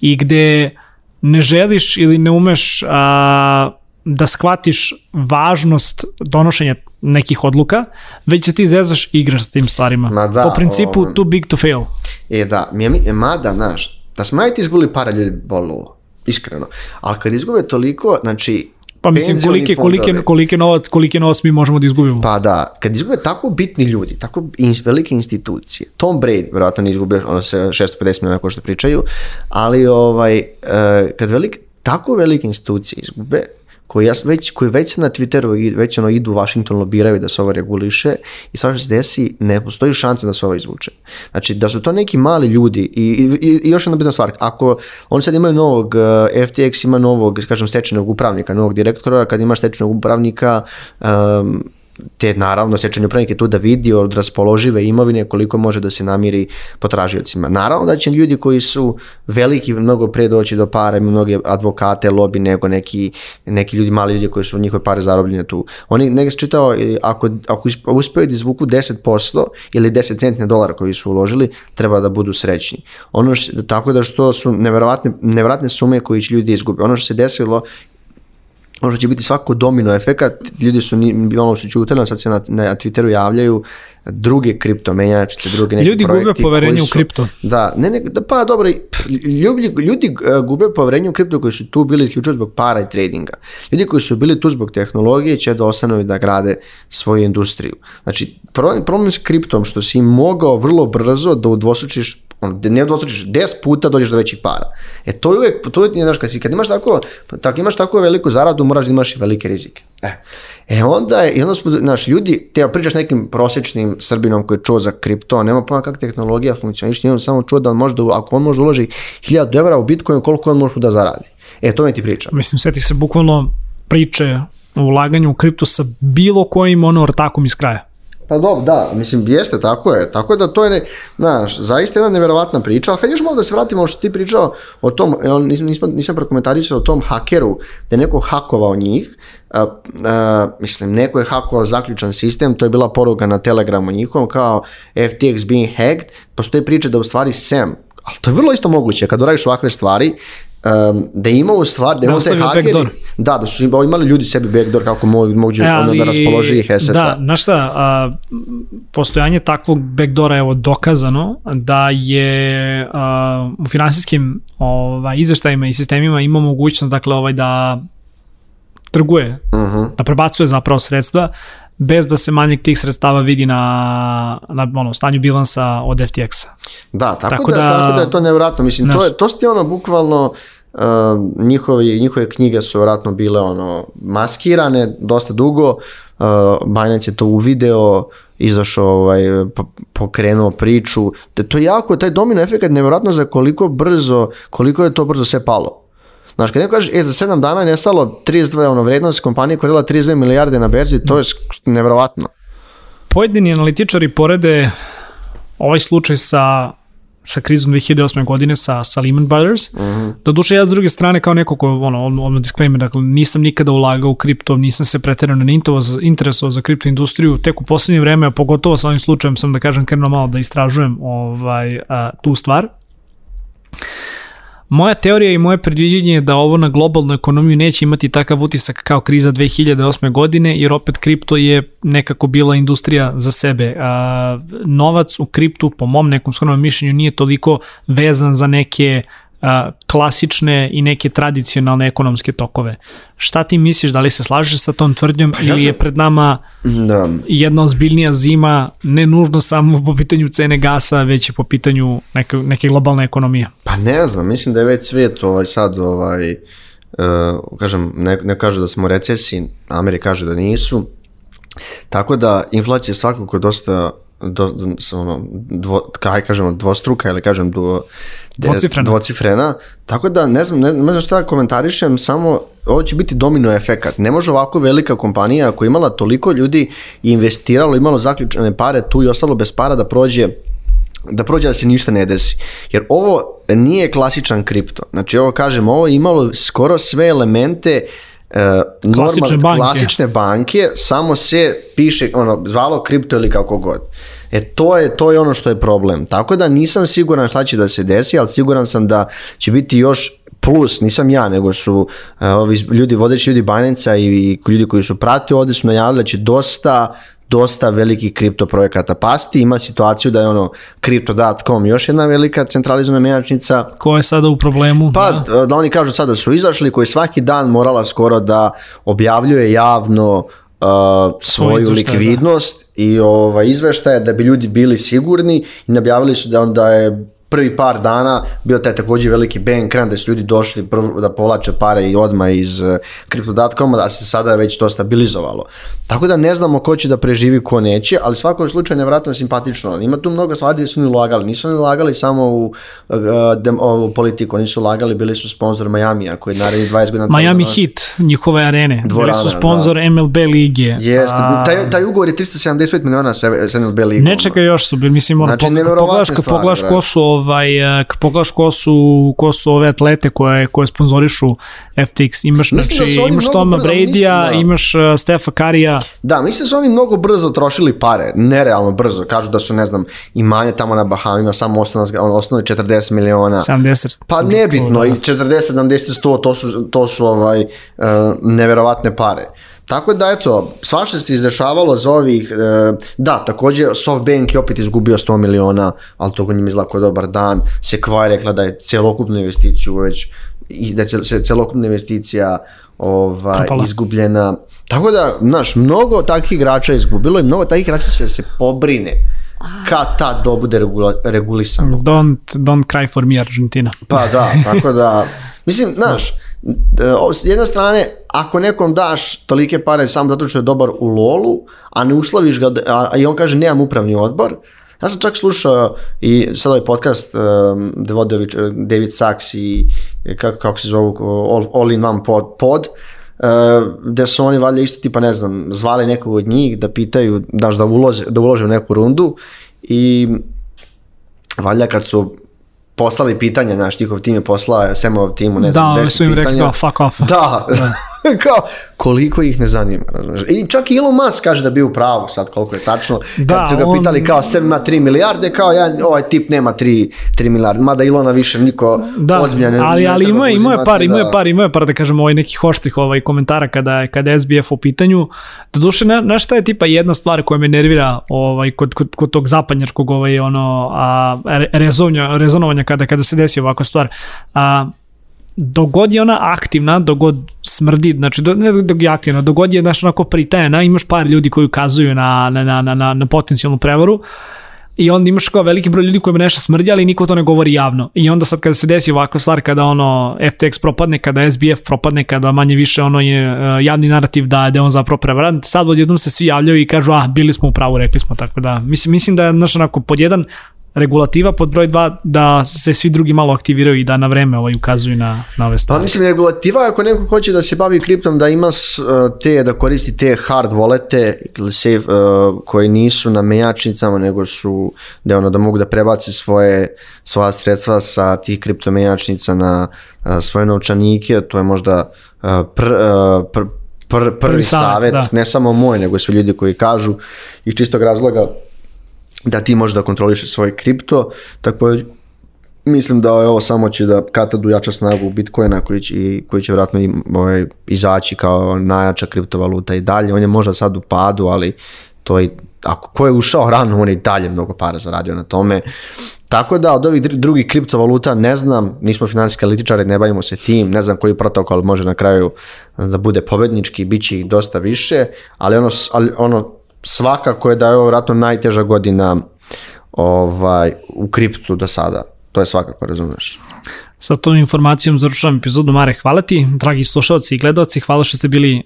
i gde ne želiš ili ne umeš a, da shvatiš važnost donošenja nekih odluka, već se ti zezaš i igraš s tim stvarima. Ma da, po principu ovo- too big to fail. e da, mi, mi, e, mada, znaš, da smo ajte izgubili para ljudi bolo, iskreno, ali kad izgube toliko, znači, Pa mislim koliki, fondovi, koliki, novac, koliki novac mi možemo da izgubimo. Pa da, kad izgube tako bitni ljudi, tako in, velike institucije, Tom Brady, vjerojatno ne izgube, ono se 650 milijuna ko što pričaju, ali ovaj, e, kad velik, tako velike institucije izgube, koji, ja, već, koji već na Twitteru već ono idu u Washington lobiraju da se ovo reguliše i sad što se desi, ne postoji šansa da se ovo izvuče. Znači, da su to neki mali ljudi i, i, i još jedna bitna stvar, ako oni sad imaju novog, eh, FTX ima novog, kažem, stečajnog upravnika, novog direktora, kad imaš stečajnog upravnika, um, te naravno stečajni upravnik je tu da vidi od raspoložive imovine koliko može da se namiri potražiocima. Naravno da će ljudi koji su veliki mnogo pre doći do imaju mnoge advokate, lobi nego neki, neki ljudi, mali ljudi koji su njihove pare zarobljene tu. Oni negdje čitao, e, ako, ako uspeju da izvuku 10% ili 10 centi na dolara koji su uložili, treba da budu srećni. Ono što, tako da što su neverovatne, neverovatne sume koje će ljudi izgube. Ono što se desilo možda će biti svako domino efekat, ljudi su ni, ono su čutali, sad se na, na Twitteru javljaju druge kriptomenjačice, druge neki Ljudi gube poverenje koji u su- kripto. Da, ne, ne, da, pa dobro, ljudi, ljudi e, gube poverenje u kripto koji su tu bili isključivo zbog para i tradinga. Ljudi koji su bili tu zbog tehnologije će da ostanu i da grade svoju industriju. Znači, problem, problem s kriptom što si mogao vrlo brzo da udvostručiš ono, ne udvostručiš 10 puta dođeš do većih para. E to je uvek, to je, znaš, kad, si, kad imaš tako, tako imaš tako veliku zaradu, moraš da imaš i velike rizike. E, e onda je, i onda smo, znaš, ljudi, te pričaš nekim prosječnim Srbinom koji je čuo za kripto, nema pojma kako tehnologija funkcioniše, nije on samo čuo da on može da, ako on može da uloži 1000 evra u Bitcoin, koliko on može da zaradi. E, to mi ti pričam. Mislim, seti se bukvalno priče o ulaganju u kripto sa bilo kojim ono ortakom iz kraja. Pa dobro, da, mislim, jeste, tako je. Tako da to je, ne, znaš, zaista jedna neverovatna priča, ali hajde još malo da se vratimo što ti pričao o tom, nisam, nisam, nisam prokomentarisao o tom hakeru, da je neko hakovao njih, a, a, mislim, neko je hakovao zaključan sistem, to je bila poruka na Telegramu njihovom, kao FTX being hacked, postoje priče da u stvari Sam, ali to je vrlo isto moguće, kad uradiš ovakve stvari, um, da ima u stvari, da, Da ima te hakeri, backdoor. da, da su imali ljudi sebi backdoor kako mogu, mogu E, ono da raspoloži ih aseta. Da, znaš šta, a, postojanje takvog backdora je evo dokazano da je a, u finansijskim ovaj, izveštajima i sistemima ima mogućnost dakle ovaj da trguje, Mhm. da prebacuje zapravo sredstva bez da se manjeg tih sredstava vidi na, na ono, stanju bilansa od FTX-a. Da, tako, Tako da, da- tako da je to nevjerojatno. Mislim, to, je, to su ti ono bukvalno uh, njihovi, njihove knjige su vjerojatno bile ono maskirane dosta dugo. Uh, Binance je to uvideo, izašao, ovaj, po- pokrenuo priču. To je jako, taj domino efekt nevjerojatno za koliko brzo, koliko je to brzo sve palo. Znaš, kad neko kaže, e, za 7 dana je nestalo 32, ono, vrednost kompanije koja je radila 32 milijarde na berzi, to je nevjerojatno. Pojedini analitičari porede ovaj slučaj sa sa krizom 2008. godine sa, sa Lehman Brothers. Mm -hmm. Doduše ja s druge strane kao neko ko, ono, odmah odmah disclaimer, dakle nisam nikada ulagao u kripto, nisam se preterano ne interes- interesovao za kripto industriju, tek u poslednje vreme, a pogotovo sa ovim slučajem sam da kažem krenuo malo da istražujem ovaj, a, tu stvar. Moja teorija i moje predviđenje je da ovo na globalnu ekonomiju neće imati takav utisak kao kriza 2008. godine, jer opet kripto je nekako bila industrija za sebe. A, novac u kriptu, po mom nekom skromnom mišljenju, nije toliko vezan za neke klasične i neke tradicionalne ekonomske tokove. Šta ti misliš, da li se slažeš sa tom tvrdnjom ja ili je sam- pred nama Da. jedna ozbiljnija zima, ne nužno samo po pitanju cene gasa, već i po pitanju neke, neke globalne ekonomije? Pa ne znam, mislim da je već svijet ovaj, sad, ovaj, uh, kažem, ne, ne kažu da smo u recesiji, Amerika kaže da nisu, tako da inflacija je svakako dosta do, do, ono, dvo, kaj kažemo, dvostruka ili kažem de- Dvocifrena. dvocifrena, tako da ne znam, ne, ne znam šta da komentarišem, samo ovo će biti domino efekat. Ne može ovako velika kompanija koja imala toliko ljudi i investiralo, imalo zaključene pare tu i ostalo bez para da prođe da prođe da se ništa ne desi. Jer ovo nije klasičan kripto. Znači ovo kažem, ovo je imalo skoro sve elemente Uh, Klasične banke. klasične banke, samo se piše, ono, zvalo kripto ili kako god. E to je, to je ono što je problem. Tako da nisam siguran šta će da se desi, ali siguran sam da će biti još plus, nisam ja, nego su uh, ovi ljudi, vodeći ljudi Binance-a i, i ljudi koji su pratili ovde su najavili da će dosta dosta velikih kripto projekata pasti. Ima situaciju da je ono Crypto.com još jedna velika centralizovana menjačnica. Ko je sada u problemu? Pa da. da. da oni kažu sada da su izašli, koji svaki dan morala skoro da objavljuje javno uh, svoju izveštaj, likvidnost i ovaj, izveštaje da bi ljudi bili sigurni i najavili su da onda je prvi par dana bio taj takođe veliki bank run da su ljudi došli prvo da povlače pare i odma iz uh, Crypto.com da se sada već to stabilizovalo. Tako da ne znamo ko će da preživi, ko neće, ali svakom slučaju nevratno simpatično. Ima tu mnogo stvari gde su oni ulagali. Nisu oni ulagali samo u, uh, dem, ovu politiku, oni su ulagali, bili su sponsor Majamija koji je naredni 20 godina... Miami treba da- Heat, njihove arene. Bili Dvorana, su sponsor MLB lige. Jeste, A, taj, taj ugovor je 375 miliona sa, NLB ligom. Ne čekaj, još su bili, mislim, ono, Znači, pogledaš brate. ko su, ovaj, eh, kad pogledaš ko su, ko su ove atlete koje, koje sponzorišu FTX, imaš, Mislim da znači, oni imaš Toma Brady-a, mislim da- imaš uh, Stefa Karija, Da, mislim da su oni mnogo brzo trošili pare, nerealno brzo. Kažu da su, ne znam, imanje tamo na Bahamima, samo osnovno, osnovno 40 miliona. 70. Pa nebitno, čuo, i 40, 70, 100, to su, to su ovaj, uh, neverovatne pare. Tako da, eto, svašta se izdešavalo za ovih, uh, da, takođe Softbank je opet izgubio 100 miliona, ali to njim izlako dobar dan. Sequoia je rekla da je celokupnu investiciju već, i da je se celokupna investicija ovaj, Propala. izgubljena. Tako da, znaš, mnogo takvih igrača je izgubilo i mnogo takvih igrača da se pobrine kad ta do bude regula, regulisano. Don't, don't cry for me, Argentina. Pa da, tako da, mislim, znaš, e, s jedne strane, ako nekom daš tolike pare samo zato što je dobar u lolu, a ne usloviš ga, a, i on kaže nemam upravni odbor, ja sam čak slušao i sad ovaj podcast um, gde vode ovi č- David Sachs i e, kako, kako se zovu, All, All in One pod, pod gde su oni valjda isto tipa, ne znam, zvali nekog od njih da pitaju, daš da ulože, da ulože u neku rundu i valjda kad su poslali pitanja, znaš, njihov tim je poslao Semov timu, ne znam, Da, oni 10 su im rekli pitanja. kao fuck off. Da, kao koliko ih ne zanima, razumiješ. I čak i Elon Musk kaže da bi u pravu sad koliko je tačno. Da, Kad su ga on- pitali kao sem ima 3 milijarde, kao ja, ovaj tip nema 3, 3 milijarde. Mada Ilona više niko Da, ozbiljan ne- ali, ali imao je, imao je par, imao je da. par, imao je par da kažemo ovaj nekih oštrih ovaj komentara kada kada je SBF u pitanju. Doduše na, na šta je tipa jedna stvar koja me nervira ovaj kod kod, kod tog zapadnjačkog ovaj ono a re- rezonja, rezonovanja kada kada se desi ovakva stvar. A dogod je ona aktivna, dogod smrdi, znači do, ne dok je aktivna, dogod je znaš, onako pritajena, imaš par ljudi koji ukazuju na, na, na, na, na, potencijalnu prevaru, i onda imaš kao veliki broj ljudi kojima nešto smrdi, ali niko to ne govori javno. I onda sad kada se desi ovakva stvar, kada ono FTX propadne, kada SBF propadne, kada manje više ono je uh, javni narativ da, da je on zapravo prevarant, sad odjednom se svi javljaju i kažu, ah, bili smo u pravu, rekli smo, tako da, mislim, mislim da je, znaš, onako, pod jedan, regulativa, pod broj dva, da se svi drugi malo aktiviraju i da na vreme ovaj, ukazuju na, na ove Pa stvari. mislim, regulativa ako neko hoće da se bavi kriptom, da ima uh, te, da koristi te hard wallete ili safe, uh, koje nisu na menjačnicama, nego su da, ono, da mogu da prebaci svoje, svoja sredstva sa tih kripto menjačnica na uh, svoje novčanike, to je možda uh, pr, uh, pr, pr, prvi, Prvi savjet, savjet, da. ne samo moj, nego svi ljudi koji kažu iz čistog razloga da ti možeš da kontrolišeš svoj kripto, tako mislim da ovo samo će da katadu jača snagu Bitcoina koji će, i- koji će vjerojatno i, ovaj, izaći kao najjača kriptovaluta i dalje. On je možda sad u padu, ali to je, ako ko je ušao rano, on je i dalje mnogo para zaradio na tome. Tako da od ovih dr- drugih kriptovaluta ne znam, nismo finansijski analitičari, ne bavimo se tim, ne znam koji protokol može na kraju da bude pobednički, bit će ih dosta više, ali ono, ali ono svakako je da je ovo vjerojatno najteža godina ovaj, u kriptu do sada. To je svakako, razumeš. Sa tom informacijom završavam epizodu Mare, hvala ti, dragi slušalci i gledalci, hvala što ste bili uh,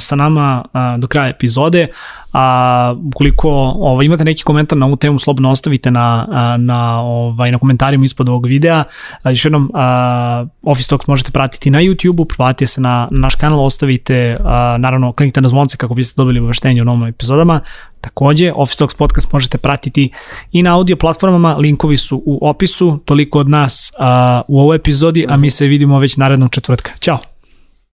sa nama uh, do kraja epizode. A ukoliko ovaj, imate neki komentar na ovu temu, slobodno ostavite na, uh, na, ovaj, na komentarima ispod ovog videa. Uh, još jednom, uh, Office Talks možete pratiti na YouTube-u, proplatite se na, na naš kanal, ostavite, uh, naravno, kliknite na zvonce kako biste dobili obaveštenje o novim epizodama. Takođe, Office Talks podcast možete pratiti i na audio platformama, linkovi su u opisu, toliko od nas uh, u ovoj epizodi, a mi se vidimo već narednog četvrtka. Ćao!